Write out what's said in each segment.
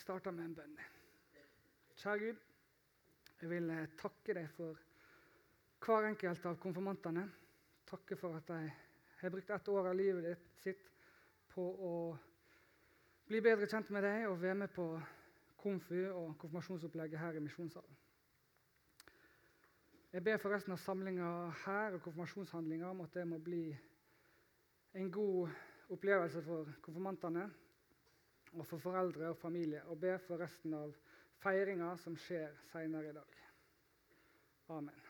starte med en bønn. Kjære Gud, jeg vil eh, takke deg for hver enkelt av konfirmantene. Takke for at de har brukt ett år av livet sitt på å bli bedre kjent med deg og være med på konfu og konfirmasjonsopplegget her i misjonssalen. Jeg ber for resten av samlinga her og konfirmasjonshandlinga om at det må bli en god opplevelse for konfirmantene og for foreldre og familie, og be for resten av feiringa som skjer seinere i dag. Amen.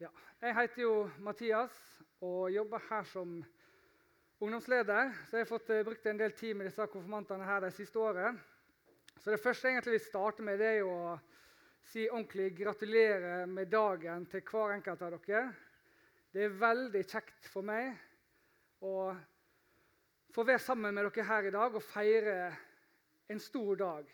Ja, jeg heter jo Mathias og jobber her som ungdomsleder. Så jeg har fått eh, brukt en del tid med disse konfirmantene her de siste året. Så det første jeg egentlig vil starte med, det er jo å si ordentlig gratulerer med dagen til hver enkelt av dere. Det er veldig kjekt for meg å få være sammen med dere her i dag og feire en stor dag.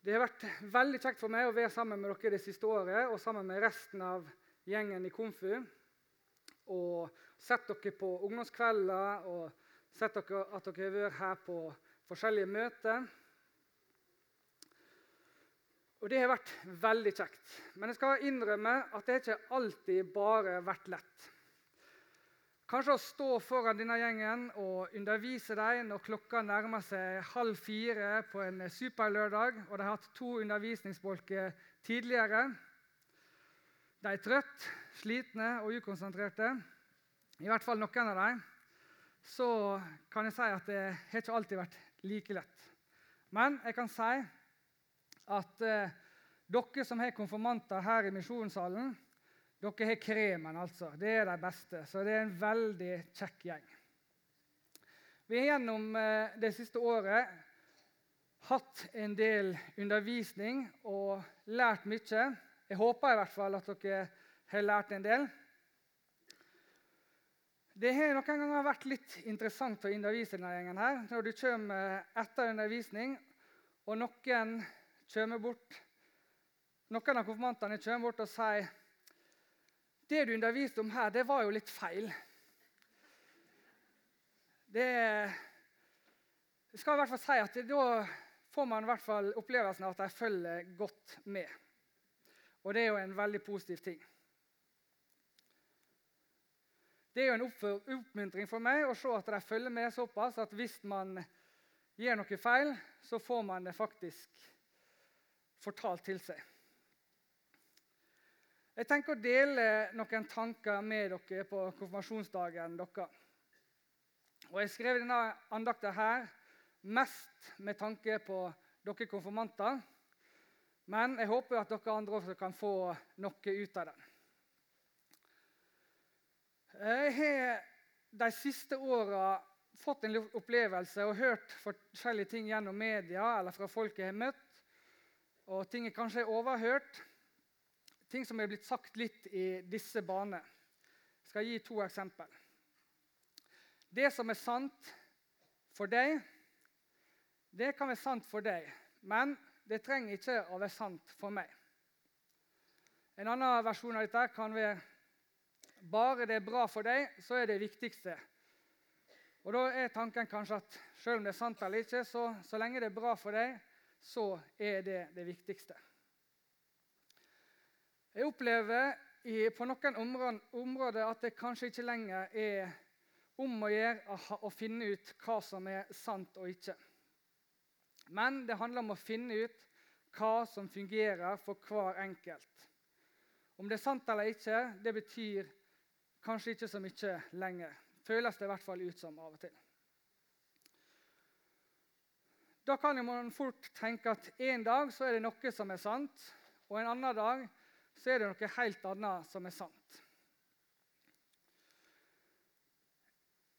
Det har vært veldig kjekt for meg å være sammen med dere det siste året og sammen med resten av gjengen i Komfu. Og sett dere på ungdomskvelder og sett dere at dere har vært her på forskjellige møter. Og Det har vært veldig kjekt. Men jeg skal innrømme at det ikke alltid bare vært lett. Kanskje å stå foran denne gjengen og undervise dem når klokka nærmer seg halv fire på en superlørdag, og de har hatt to undervisningsbolker tidligere. De er trøtte, slitne og ukonsentrerte, i hvert fall noen av dem. Så kan jeg si at det har ikke alltid vært like lett. Men jeg kan si at eh, dere som har konfirmanter her i misjonssalen, dere har kremen, altså. Det er de beste. Så det er en veldig kjekk gjeng. Vi har gjennom eh, det siste året hatt en del undervisning og lært mye. Jeg håper i hvert fall at dere har lært en del. Det har noen ganger vært litt interessant å undervise denne gjengen her, når du kommer etter undervisning, og noen kommer bort Noen av konfirmantene kommer bort og sier det du underviste om her, det var jo litt feil. Det jeg skal i hvert fall si at Da får man i hvert fall opplevelsen av at de følger godt med. Og det er jo en veldig positiv ting. Det er jo en oppmuntring for meg å se at de følger med såpass at hvis man gjør noe feil, så får man det faktisk fortalt til seg. Jeg tenker å dele noen tanker med dere på konfirmasjonsdagen deres. Og Jeg skrev denne andakta her mest med tanke på dere konfirmanter. Men jeg håper at dere andre også kan få noe ut av den. Jeg har de siste åra fått en opplevelse og hørt forskjellige ting gjennom media eller fra folk jeg har møtt, og ting jeg kanskje har overhørt ting som er blitt sagt litt i disse baner. Jeg skal gi to eksempel. Det som er sant for deg, det kan være sant for deg, men det trenger ikke å være sant for meg. En annen versjon av dette kan være bare det er bra for deg, så er det viktigste. Og Da er tanken kanskje at selv om det er sant eller ikke, så, så lenge det er bra for deg, så er det det viktigste. Jeg opplever i, på noen områder at det kanskje ikke lenger er om å gjøre å finne ut hva som er sant og ikke. Men det handler om å finne ut hva som fungerer for hver enkelt. Om det er sant eller ikke, det betyr kanskje ikke så mye lenger. Føles det i hvert fall ut som av og til. Da kan man fort tenke at en dag så er det noe som er sant, og en annen dag så er det noe helt annet som er sant.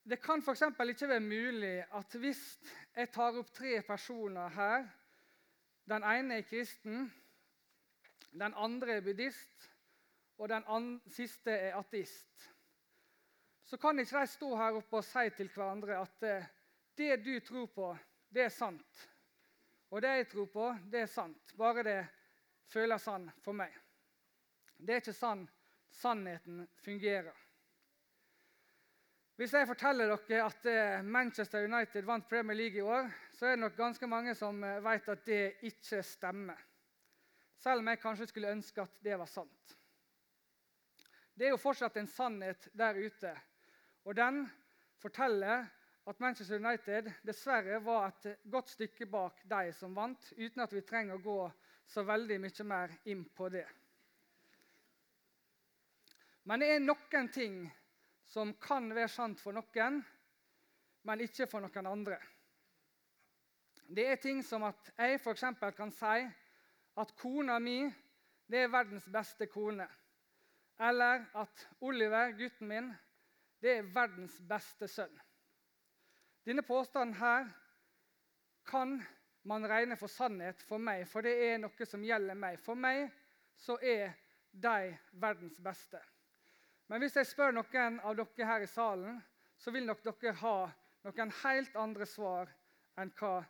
Det kan f.eks. ikke være mulig at hvis jeg tar opp tre personer her Den ene er kristen, den andre er buddhist, og den siste er ateist. Så kan ikke de stå her oppe og si til hverandre at eh, det du tror på, det er sant. Og det jeg tror på, det er sant. Bare det føles sånn for meg. Det er ikke sånn sannheten fungerer. Hvis jeg forteller dere at eh, Manchester United vant Premier League i år, så er det nok ganske mange som eh, vet at det ikke stemmer. Selv om jeg kanskje skulle ønske at det var sant. Det er jo fortsatt en sannhet der ute. Og den forteller at Manchester United dessverre var et godt stykke bak de som vant, uten at vi trenger å gå så veldig mye mer inn på det. Men det er noen ting som kan være sant for noen, men ikke for noen andre. Det er ting som at jeg f.eks. kan si at kona mi det er verdens beste kone. Eller at Oliver, gutten min, det er verdens beste sønn. Denne påstanden her kan man regne for sannhet for meg, for det er noe som gjelder meg. For meg så er de verdens beste. Men hvis jeg spør noen av dere her i salen, så vil nok dere ha noen helt andre svar enn hva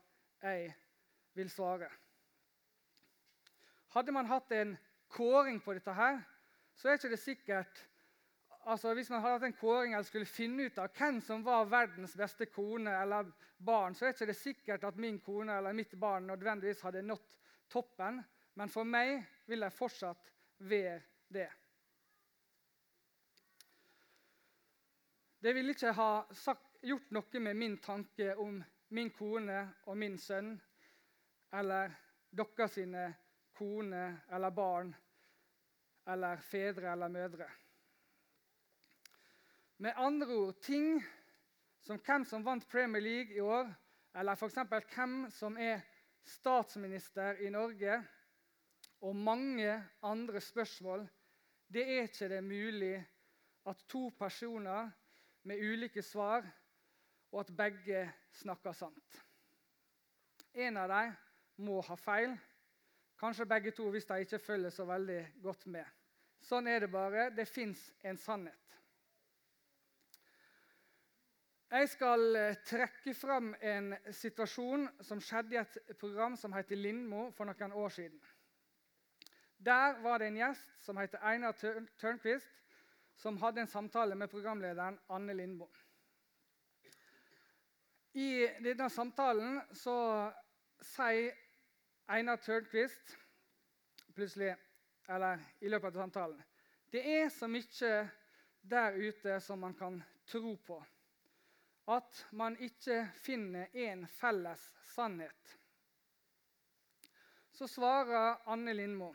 jeg vil svare. Hadde man hatt en kåring på dette, her, så er ikke det sikkert altså Hvis man hadde hatt en kåring eller skulle finne ut av hvem som var verdens beste kone eller barn, så er ikke det sikkert at min kone eller mitt barn nødvendigvis hadde nådd toppen. Men for meg vil de fortsatt være det. Det ville ikke ha sagt, gjort noe med min tanke om min kone og min sønn, eller deres sine kone eller barn, eller fedre eller mødre. Med andre ord ting som hvem som vant Premier League i år, eller f.eks. hvem som er statsminister i Norge, og mange andre spørsmål, det er ikke det mulig at to personer med ulike svar, og at begge snakker sant. En av dem må ha feil, kanskje begge to hvis de ikke følger så veldig godt med. Sånn er det bare. Det fins en sannhet. Jeg skal eh, trekke fram en situasjon som skjedde i et program som heter Lindmo for noen år siden. Der var det en gjest som heter Einar Tørnquist, som hadde en samtale med programlederen Anne Lindboe. I denne samtalen så sier Einar Tørnquist plutselig, eller i løpet av samtalen Det er så mye der ute som man kan tro på, at man ikke finner en felles sannhet. Så svarer Anne Lindmo.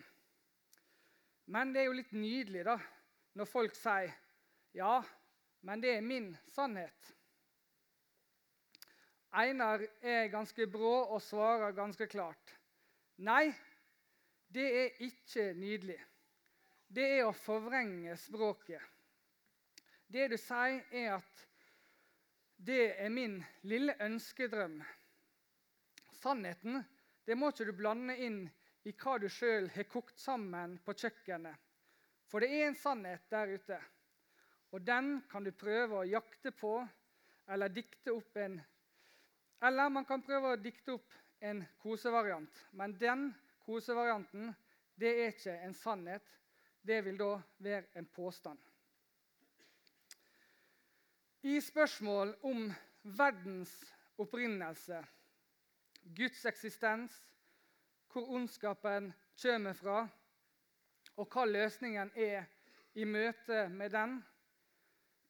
Men det er jo litt nydelig, da når folk sier 'ja, men det er min sannhet'. Einar er ganske brå og svarer ganske klart. Nei, det er ikke nydelig. Det er å forvrenge språket. Det du sier, er at det er min lille ønskedrøm. Sannheten det må ikke du blande inn i hva du sjøl har kokt sammen på kjøkkenet. For det er en sannhet der ute, og den kan du prøve å jakte på eller dikte opp en Eller man kan prøve å dikte opp en kosevariant. Men den kosevarianten det er ikke en sannhet. Det vil da være en påstand. I spørsmål om verdens opprinnelse, Guds eksistens, hvor ondskapen kommer fra, og hva løsningen er i møte med den,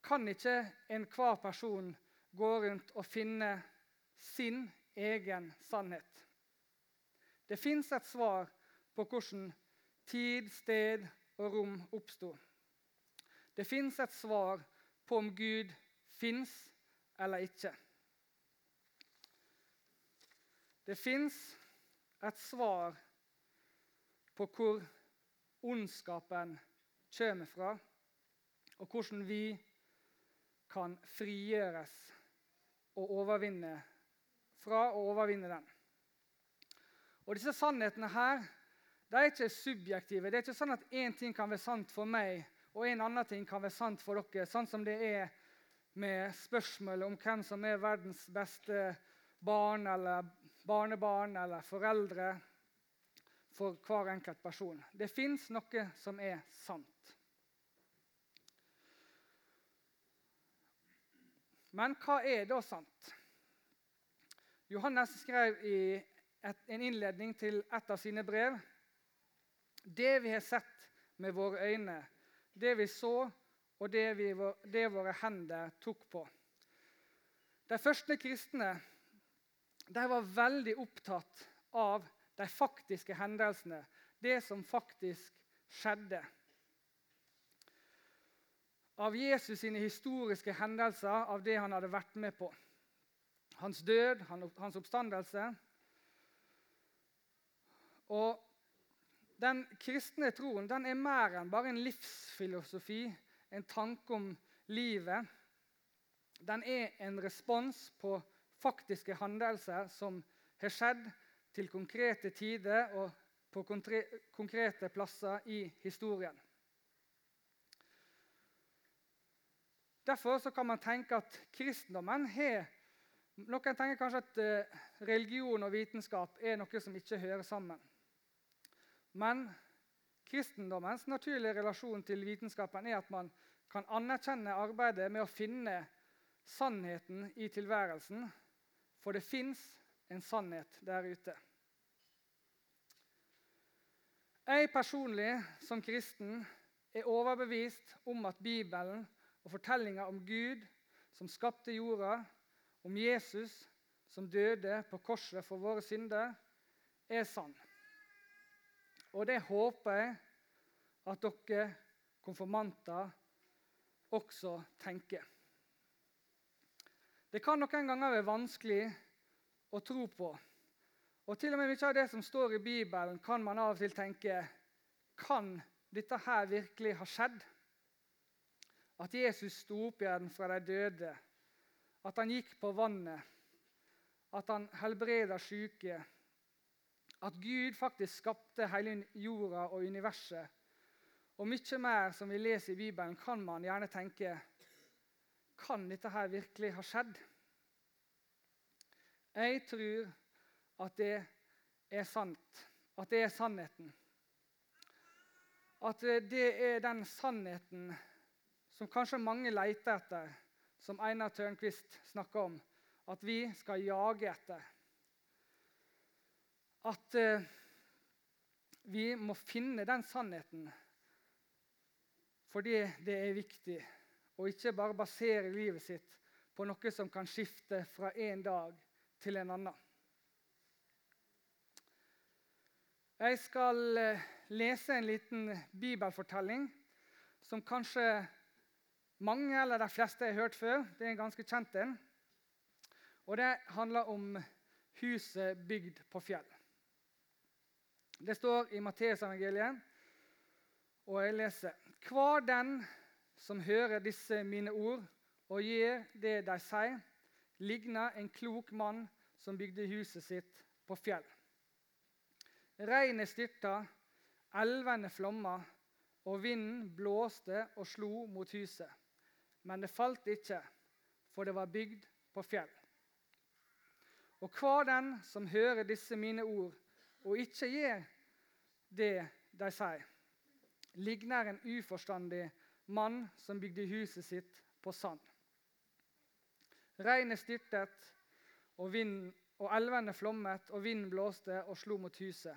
kan ikke enhver person gå rundt og finne sin egen sannhet. Det fins et svar på hvordan tid, sted og rom oppsto. Det fins et svar på om Gud fins eller ikke. Det fins et svar på hvor ondskapen kommer fra, og hvordan vi kan frigjøres og overvinne fra og overvinne den. Og Disse sannhetene her, de er ikke subjektive. Det er ikke sånn at én ting kan være sant for meg, og en annen ting kan være sant for dere. Sånn som det er med spørsmålet om hvem som er verdens beste barn eller barnebarn eller foreldre for hver enkelt person. Det fins noe som er sant. Men hva er da sant? Johannes skrev i et, en innledning til et av sine brev Det vi har sett med våre øyne, det vi så, og det, vi, det våre hender tok på. De første kristne de var veldig opptatt av de faktiske hendelsene, det som faktisk skjedde. Av Jesus sine historiske hendelser, av det han hadde vært med på. Hans død, hans oppstandelse. Og den kristne troen den er mer enn bare en livsfilosofi, en tanke om livet. Den er en respons på faktiske hendelser som har skjedd til konkrete tider og på konkrete plasser i historien. Derfor kan man tenke at kristendommen har Noen tenker kanskje at eh, religion og vitenskap er noe som ikke hører sammen. Men kristendommens naturlige relasjon til vitenskapen er at man kan anerkjenne arbeidet med å finne sannheten i tilværelsen, for det fins en sannhet der ute. Jeg personlig, som kristen, er overbevist om at Bibelen og fortellinga om Gud som skapte jorda, om Jesus som døde på korset for våre synder, er sann. Og det håper jeg at dere konfirmanter også tenker. Det kan noen ganger være vanskelig å tro på og til og med mye av det som står i Bibelen, kan man av og til tenke Kan dette her virkelig ha skjedd? At Jesus sto opp igjen fra de døde, at han gikk på vannet, at han helbreda syke, at Gud faktisk skapte hele jorda og universet. Og mye mer som vi leser i Bibelen, kan man gjerne tenke Kan dette her virkelig ha skjedd? Jeg tror at det er sant. At det er sannheten. At det er den sannheten som kanskje mange leter etter, som Einar Tørnquist snakker om, at vi skal jage etter. At uh, vi må finne den sannheten fordi det er viktig, og ikke bare basere livet sitt på noe som kan skifte fra en dag til en annen. Jeg skal eh, lese en liten bibelfortelling som kanskje mange eller de fleste har hørt før. Det er en ganske kjent en. Og det handler om huset bygd på fjell. Det står i Matteusevangeliet, og jeg leser Hver den som hører disse mine ord og gjør det de sier, ligner en klok mann som bygde huset sitt på fjell. Regnet styrta, elvene flomma, og vinden blåste og slo mot huset. Men det falt ikke, for det var bygd på fjell. Og hver den som hører disse mine ord, og ikke gjør det de sier, ligner en uforstandig mann som bygde huset sitt på sand. Regnet styrtet, og vind, og elvene flommet, og vinden blåste og slo mot huset.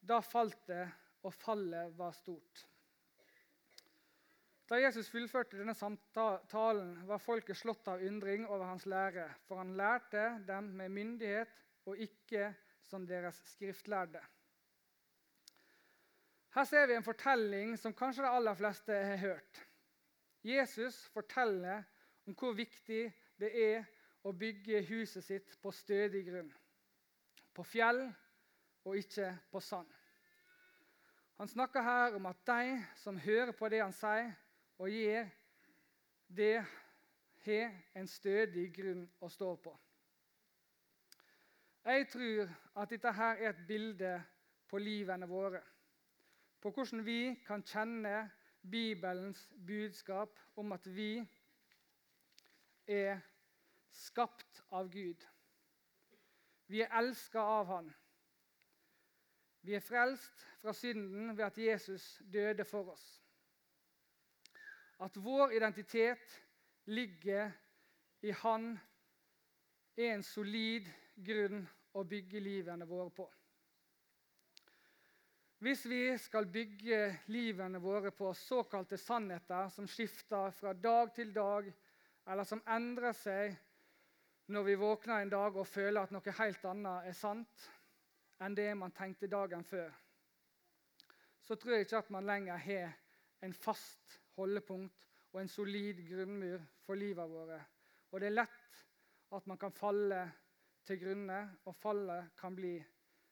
Da falt det, og fallet var stort. Da Jesus fullførte denne samtalen, var folket slått av undring over hans lære, for han lærte dem med myndighet og ikke som deres skriftlærde. Her ser vi en fortelling som kanskje de aller fleste har hørt. Jesus forteller om hvor viktig det er å bygge huset sitt på stødig grunn. På fjell og ikke på sand. Han snakker her om at de som hører på det han sier, og gjør det, har en stødig grunn å stå på. Jeg tror at dette her er et bilde på livene våre. På hvordan vi kan kjenne Bibelens budskap om at vi er skapt av Gud. Vi er elska av Han. Vi er frelst fra synden ved at Jesus døde for oss. At vår identitet ligger i Han er en solid grunn å bygge livene våre på. Hvis vi skal bygge livene våre på såkalte sannheter som skifter fra dag til dag, eller som endrer seg når vi våkner en dag og føler at noe helt annet er sant enn det man tenkte dagen før, så tror jeg ikke at man lenger har en fast holdepunkt og en solid grunnmur for livet vårt. Og det er lett at man kan falle til grunne, og fallet kan bli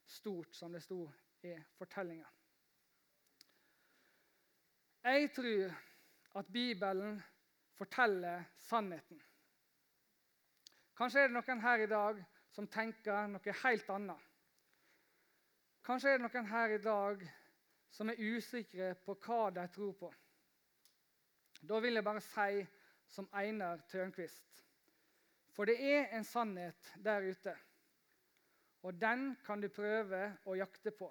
stort, som det sto i fortellinga. Jeg tror at Bibelen forteller sannheten. Kanskje er det noen her i dag som tenker noe helt annet. Kanskje er det noen her i dag som er usikre på hva de tror på. Da vil jeg bare si som Einar Tørnquist For det er en sannhet der ute, og den kan du prøve å jakte på.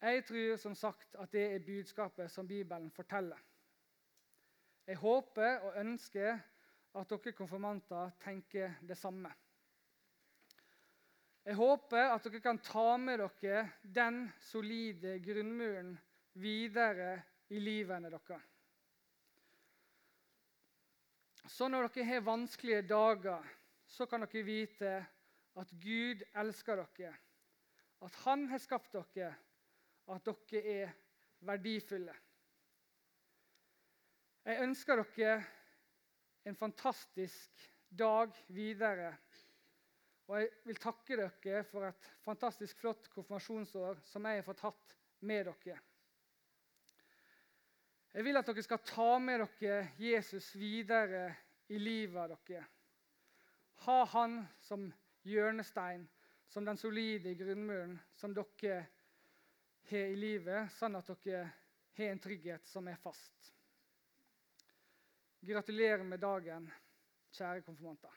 Jeg tror som sagt at det er budskapet som Bibelen forteller. Jeg håper og ønsker at dere konfirmanter tenker det samme. Jeg håper at dere kan ta med dere den solide grunnmuren videre i livene deres. Så når dere har vanskelige dager, så kan dere vite at Gud elsker dere, at Han har skapt dere, at dere er verdifulle. Jeg ønsker dere en fantastisk dag videre. Og jeg vil takke dere for et fantastisk flott konfirmasjonsår som jeg har fått hatt med dere. Jeg vil at dere skal ta med dere Jesus videre i livet av dere. Ha han som hjørnestein, som den solide grunnmuren som dere har i livet, sånn at dere har en trygghet som er fast. Gratulerer med dagen, kjære konfirmanter.